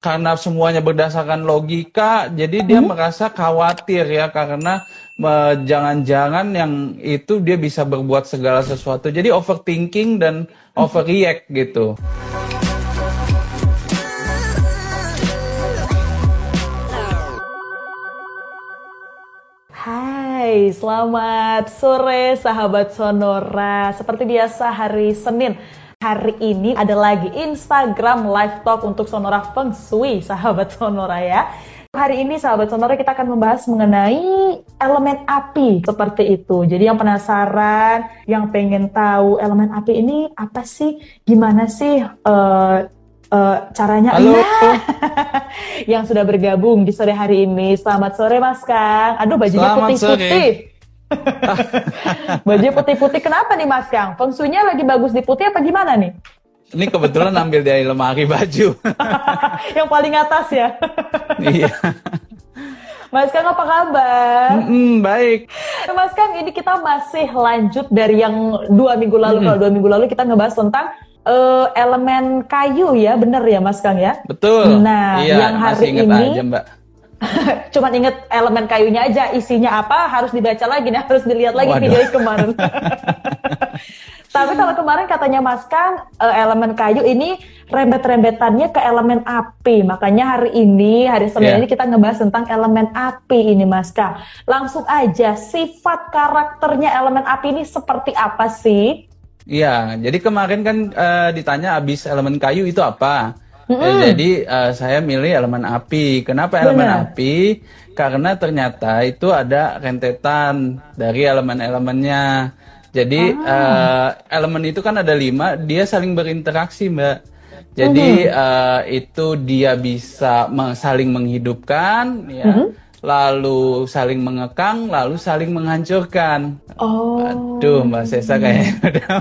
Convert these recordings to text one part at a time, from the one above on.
karena semuanya berdasarkan logika, jadi dia hmm. merasa khawatir ya karena jangan-jangan yang itu dia bisa berbuat segala sesuatu. Jadi overthinking dan overreact gitu. Hai, selamat sore sahabat Sonora. Seperti biasa hari Senin Hari ini ada lagi Instagram Live Talk untuk Sonora Feng Shui, sahabat Sonora ya. Hari ini sahabat Sonora kita akan membahas mengenai elemen api seperti itu. Jadi yang penasaran, yang pengen tahu elemen api ini apa sih, gimana sih uh, uh, caranya? Halo. Nah, yang sudah bergabung di sore hari ini. Selamat sore Mas Kang. Aduh bajunya putih-putih. Baju putih-putih kenapa nih Mas Kang? Feng lagi bagus di putih apa gimana nih? Ini kebetulan ambil dari lemari baju. yang paling atas ya? iya. Mas Kang apa kabar? Mm baik. Mas Kang ini kita masih lanjut dari yang dua minggu lalu. Mm. Kalau dua minggu lalu kita ngebahas tentang uh, elemen kayu ya, bener ya Mas Kang ya? Betul. Nah, iya, yang hari ini aja, Mbak. cuma inget elemen kayunya aja isinya apa harus dibaca lagi nih harus dilihat lagi Waduh. video kemarin tapi kalau kemarin katanya Mas Kang eh, elemen kayu ini rembet-rembetannya ke elemen api makanya hari ini hari Senin yeah. ini kita ngebahas tentang elemen api ini Mas Kang langsung aja sifat karakternya elemen api ini seperti apa sih Iya, jadi kemarin kan uh, ditanya abis elemen kayu itu apa? Mm -hmm. jadi uh, saya milih elemen api. Kenapa Benar. elemen api? Karena ternyata itu ada rentetan dari elemen-elemennya. Jadi ah. uh, elemen itu kan ada lima, dia saling berinteraksi, Mbak. Jadi mm -hmm. uh, itu dia bisa saling menghidupkan, ya. Mm -hmm lalu saling mengekang, lalu saling menghancurkan. Oh. Aduh, Mbak Sesa kayaknya udah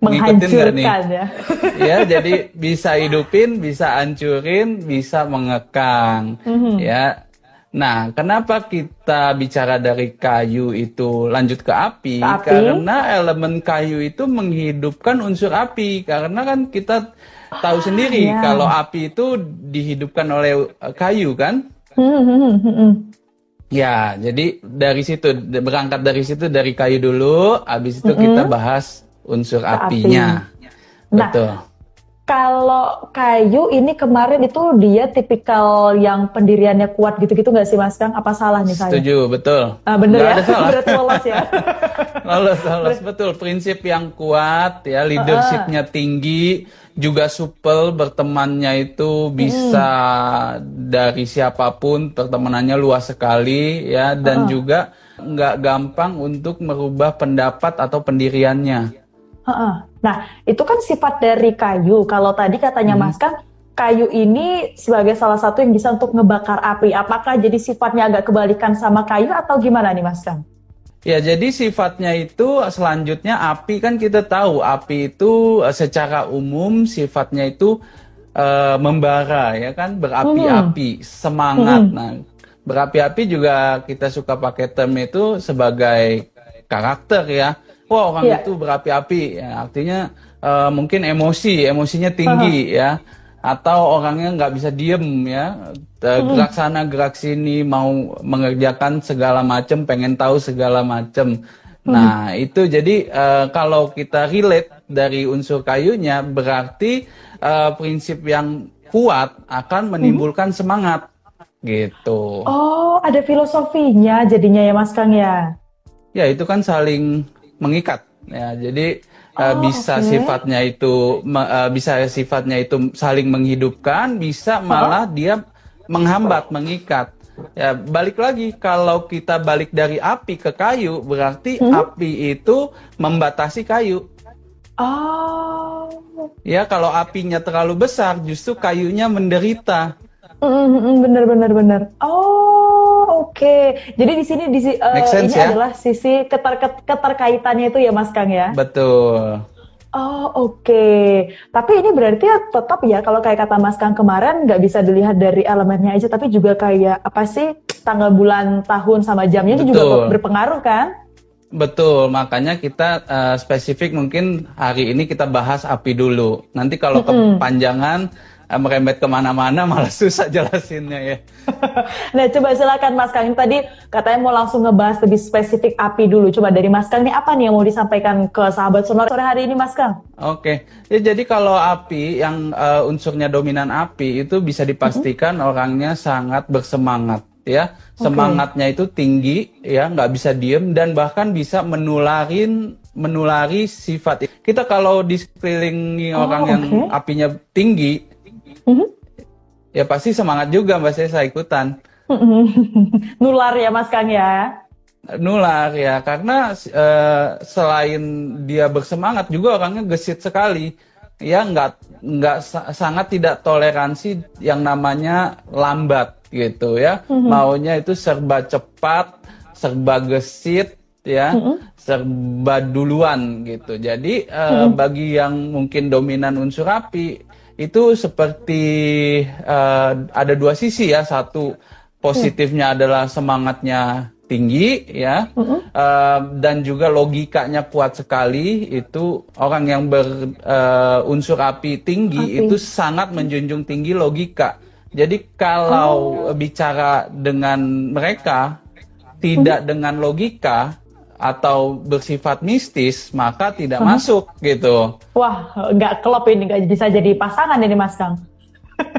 ngikutin nih? ya? ya, jadi bisa hidupin, bisa hancurin, bisa mengekang. Mm -hmm. Ya. Nah, kenapa kita bicara dari kayu itu lanjut ke api? ke api? Karena elemen kayu itu menghidupkan unsur api. Karena kan kita tahu sendiri yeah. kalau api itu dihidupkan oleh kayu kan? Ya, jadi dari situ berangkat dari situ dari kayu dulu, habis itu kita bahas unsur apinya. Api. Nah, Betul. Kalau kayu ini kemarin itu dia tipikal yang pendiriannya kuat gitu-gitu nggak sih Mas Kang? Apa salah nih saya? Setuju, betul. Ah, bener ya? Ada salah. Berarti lolos ya? lolos, lolos, betul. Prinsip yang kuat ya, leadershipnya tinggi, juga supel bertemannya itu bisa hmm. dari siapa pun, pertemanannya luas sekali ya, dan uh. juga nggak gampang untuk merubah pendapat atau pendiriannya. Nah, itu kan sifat dari kayu. Kalau tadi katanya hmm. Mas kan, kayu ini sebagai salah satu yang bisa untuk ngebakar api. Apakah jadi sifatnya agak kebalikan sama kayu atau gimana nih Mas Kang? Ya, jadi sifatnya itu selanjutnya api kan kita tahu api itu eh, secara umum sifatnya itu uh, membara ya kan berapi-api, hmm. semangat. Hmm. Nah, berapi-api juga kita suka pakai term itu sebagai karakter ya wah orang yeah. itu berapi-api ya. Artinya uh, mungkin emosi emosinya tinggi uh -huh. ya. Atau orangnya nggak bisa diem ya. Gerak sana gerak sini mau mengerjakan segala macam pengen tahu segala macam nah itu jadi uh, kalau kita relate dari unsur kayunya berarti uh, prinsip yang kuat akan menimbulkan semangat. Gitu. Oh ada filosofinya jadinya ya mas kang ya? Ya itu kan saling mengikat. Ya jadi uh, bisa okay. sifatnya itu uh, bisa sifatnya itu saling menghidupkan bisa malah huh? dia menghambat mengikat. Ya balik lagi kalau kita balik dari api ke kayu berarti hmm? api itu membatasi kayu. Oh. Ya kalau apinya terlalu besar justru kayunya menderita. Bener bener bener oh oke okay. jadi di sini di uh, sense, ini ya? adalah sisi keter keterkaitannya itu ya mas kang ya betul Oh oke, okay. tapi ini berarti ya tetap ya kalau kayak kata Mas Kang kemarin nggak bisa dilihat dari elemennya aja, tapi juga kayak apa sih tanggal bulan tahun sama jamnya itu juga berpengaruh kan? Betul, makanya kita uh, spesifik mungkin hari ini kita bahas api dulu. Nanti kalau mm -hmm. kepanjangan merembet ke mana-mana malah susah jelasinnya ya. nah coba silakan Mas Kang. Tadi katanya mau langsung ngebahas lebih spesifik api dulu. Coba dari Mas Kang ini apa nih yang mau disampaikan ke sahabat sonora sore hari ini Mas Kang? Oke, ya, jadi kalau api yang uh, unsurnya dominan api itu bisa dipastikan hmm. orangnya sangat bersemangat ya semangatnya okay. itu tinggi ya nggak bisa diem dan bahkan bisa menularin menulari sifat kita kalau di sekelilingi oh, orang okay. yang apinya tinggi mm-hmm. ya pasti semangat juga mbak saya ikutan nular ya mas Kang ya nular ya karena uh, selain dia bersemangat juga orangnya gesit sekali ya nggak nggak sangat tidak toleransi yang namanya lambat gitu ya. Mm-hmm. Maunya itu serba cepat, serba gesit ya, mm-hmm. serba duluan gitu. Jadi uh, mm-hmm. bagi yang mungkin dominan unsur api itu seperti uh, ada dua sisi ya. Satu positifnya adalah semangatnya tinggi ya uh-huh. uh, dan juga logikanya kuat sekali itu orang yang berunsur uh, api tinggi api. itu sangat menjunjung tinggi logika jadi kalau oh. bicara dengan mereka tidak hmm. dengan logika atau bersifat mistis, maka tidak hmm. masuk gitu. Wah, nggak klop ini, nggak bisa jadi pasangan ini Mas Kang.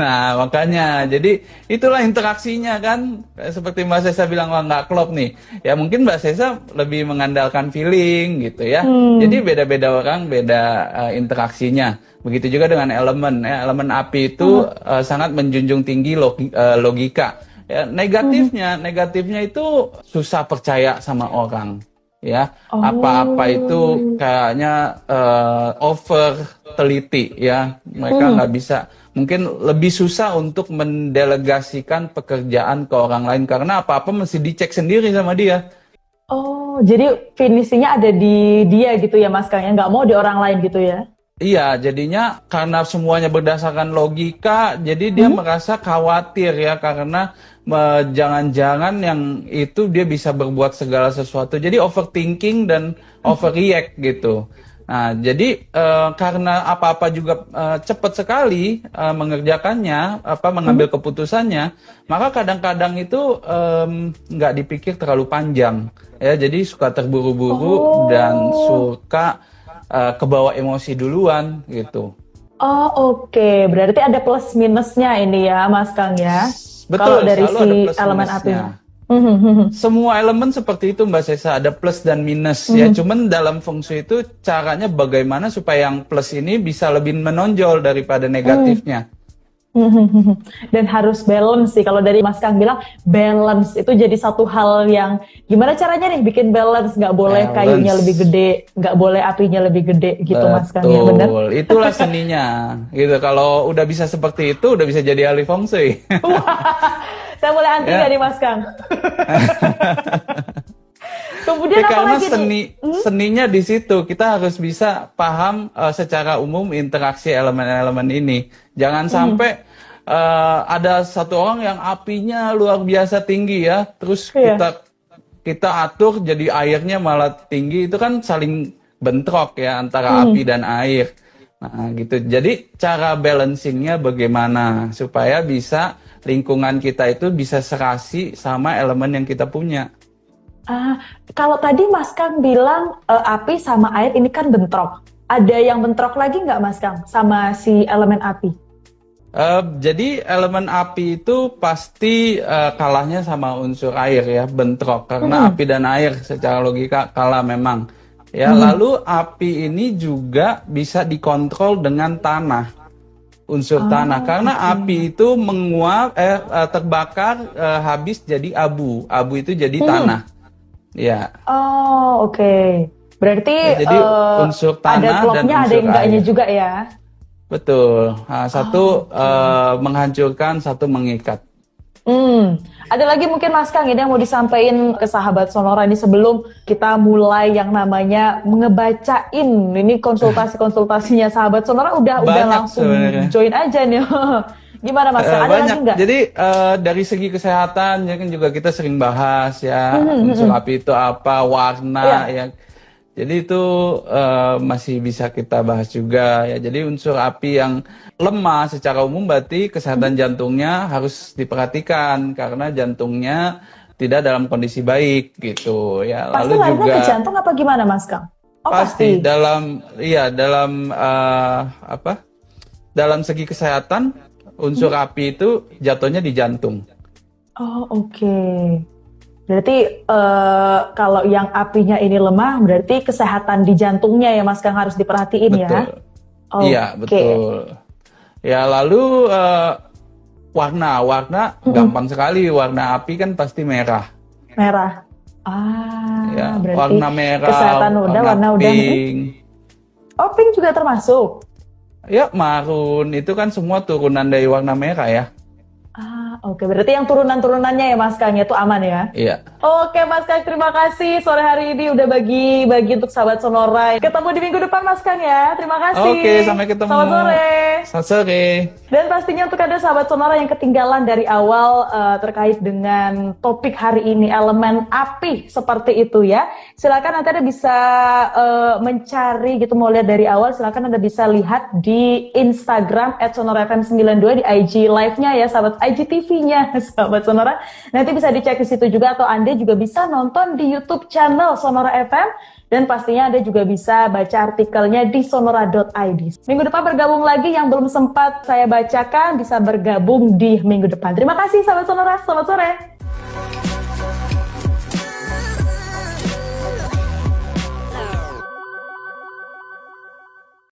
nah makanya jadi itulah interaksinya kan seperti Mbak Sesa bilang wah nggak klop nih ya mungkin Mbak Sesa lebih mengandalkan feeling gitu ya hmm. jadi beda-beda orang beda uh, interaksinya Begitu juga dengan elemen ya, elemen api itu hmm. uh, sangat menjunjung tinggi logi, uh, logika. Ya, negatifnya, hmm. negatifnya itu susah percaya sama orang. Ya, apa-apa oh. itu kayaknya uh, over teliti ya. Mereka hmm. nggak hmm. bisa mungkin lebih susah untuk mendelegasikan pekerjaan ke orang lain karena apa-apa mesti dicek sendiri sama dia. Oh, jadi finishingnya ada di dia gitu ya Mas Kang, yang nggak mau di orang lain gitu ya? Iya, jadinya karena semuanya berdasarkan logika, jadi dia hmm. merasa khawatir ya karena jangan-jangan yang itu dia bisa berbuat segala sesuatu. Jadi overthinking dan hmm. overreact gitu. Nah, jadi uh, karena apa-apa juga uh, cepat sekali uh, mengerjakannya, apa mengambil hmm. keputusannya, maka kadang-kadang itu nggak um, dipikir terlalu panjang, ya. Jadi suka terburu-buru oh. dan suka uh, kebawa emosi duluan gitu. Oh oke, okay. berarti ada plus minusnya ini ya Mas Kang ya. Betul. Kalau dari si elemen api. Semua elemen seperti itu Mbak Sesa ada plus dan minus ya. Mhm. Cuman dalam feng shui itu caranya bagaimana supaya yang plus ini bisa lebih menonjol daripada negatifnya. Dan harus balance sih. Kalau dari Mas Kang bilang balance itu jadi satu hal yang gimana caranya nih bikin balance? Nggak boleh balance. kayunya lebih gede, nggak boleh apinya lebih gede gitu Betul. Mas Kang ya benar? Itulah seninya. gitu. Kalau udah bisa seperti itu, udah bisa jadi ahli feng shui. saya boleh anti ya. nih Mas Kang? Kemudian ya, karena seni hmm? seninya di situ kita harus bisa paham uh, secara umum interaksi elemen-elemen ini. Jangan hmm. sampai uh, ada satu orang yang apinya luar biasa tinggi ya, terus yeah. kita kita atur jadi airnya malah tinggi itu kan saling bentrok ya antara hmm. api dan air. Nah, gitu. Jadi cara balancingnya bagaimana supaya bisa lingkungan kita itu bisa serasi sama elemen yang kita punya. Ah, kalau tadi Mas Kang bilang uh, api sama air ini kan bentrok. Ada yang bentrok lagi nggak Mas Kang sama si elemen api? Uh, jadi elemen api itu pasti uh, kalahnya sama unsur air ya, bentrok karena hmm. api dan air secara logika kalah memang. Ya, hmm. lalu api ini juga bisa dikontrol dengan tanah. Unsur oh, tanah karena okay. api itu menguap eh terbakar eh, habis jadi abu. Abu itu jadi hmm. tanah. Ya. Oh, oke. Okay. Berarti ya, jadi uh, unsur tanah ada klopnya ada yang enggaknya juga ya. Betul. Nah, satu oh, okay. uh, menghancurkan, satu mengikat. Hmm. Ada lagi mungkin Mas Kang ini yang mau disampaikan ke sahabat Sonora ini sebelum kita mulai yang namanya ngebacain ini konsultasi-konsultasinya sahabat Sonora udah Banyak udah langsung sebenernya. join aja nih. Gimana Mas? Uh, Ada banyak. lagi? Jadi uh, dari segi kesehatan ya kan juga kita sering bahas ya mm-hmm. unsur api itu apa, warna yeah. ya. Jadi itu uh, masih bisa kita bahas juga ya. Jadi unsur api yang lemah secara umum berarti kesehatan hmm. jantungnya harus diperhatikan karena jantungnya tidak dalam kondisi baik gitu ya. Pasti Lalu juga ke jantung apa gimana Mas Kang? Oh, pasti, pasti dalam iya dalam uh, apa? Dalam segi kesehatan unsur hmm. api itu jatuhnya di jantung. Oh, oke. Okay. Berarti uh, kalau yang apinya ini lemah, berarti kesehatan di jantungnya ya Mas Kang harus diperhatiin ya? betul. ya. Okay. Iya betul. Ya lalu uh, warna, warna mm-hmm. gampang sekali. Warna api kan pasti merah. Merah. Ah, ya, berarti warna merah. Kesehatan udah, warna, warna pink. udah. Oh pink juga termasuk. Ya marun itu kan semua turunan dari warna merah ya. Oke, berarti yang turunan-turunannya ya Mas Kang itu aman ya? Iya. Oke Mas Kang, terima kasih sore hari ini udah bagi-bagi untuk sahabat Sonora. Ketemu di minggu depan Mas Kang ya. Terima kasih. Oke, sampai ketemu. Selamat sore. Selamat sore. Dan pastinya untuk ada sahabat Sonora yang ketinggalan dari awal uh, terkait dengan topik hari ini elemen api seperti itu ya. Silakan nanti Anda bisa uh, mencari gitu mau lihat dari awal silakan Anda bisa lihat di Instagram @sonorafm92 di IG live-nya ya sahabat IGTV TV-nya, sahabat Sonora. Nanti bisa dicek di situ juga atau Anda juga bisa nonton di YouTube channel Sonora FM dan pastinya Anda juga bisa baca artikelnya di sonora.id. Minggu depan bergabung lagi yang belum sempat saya bacakan bisa bergabung di minggu depan. Terima kasih sahabat Sonora, selamat sore.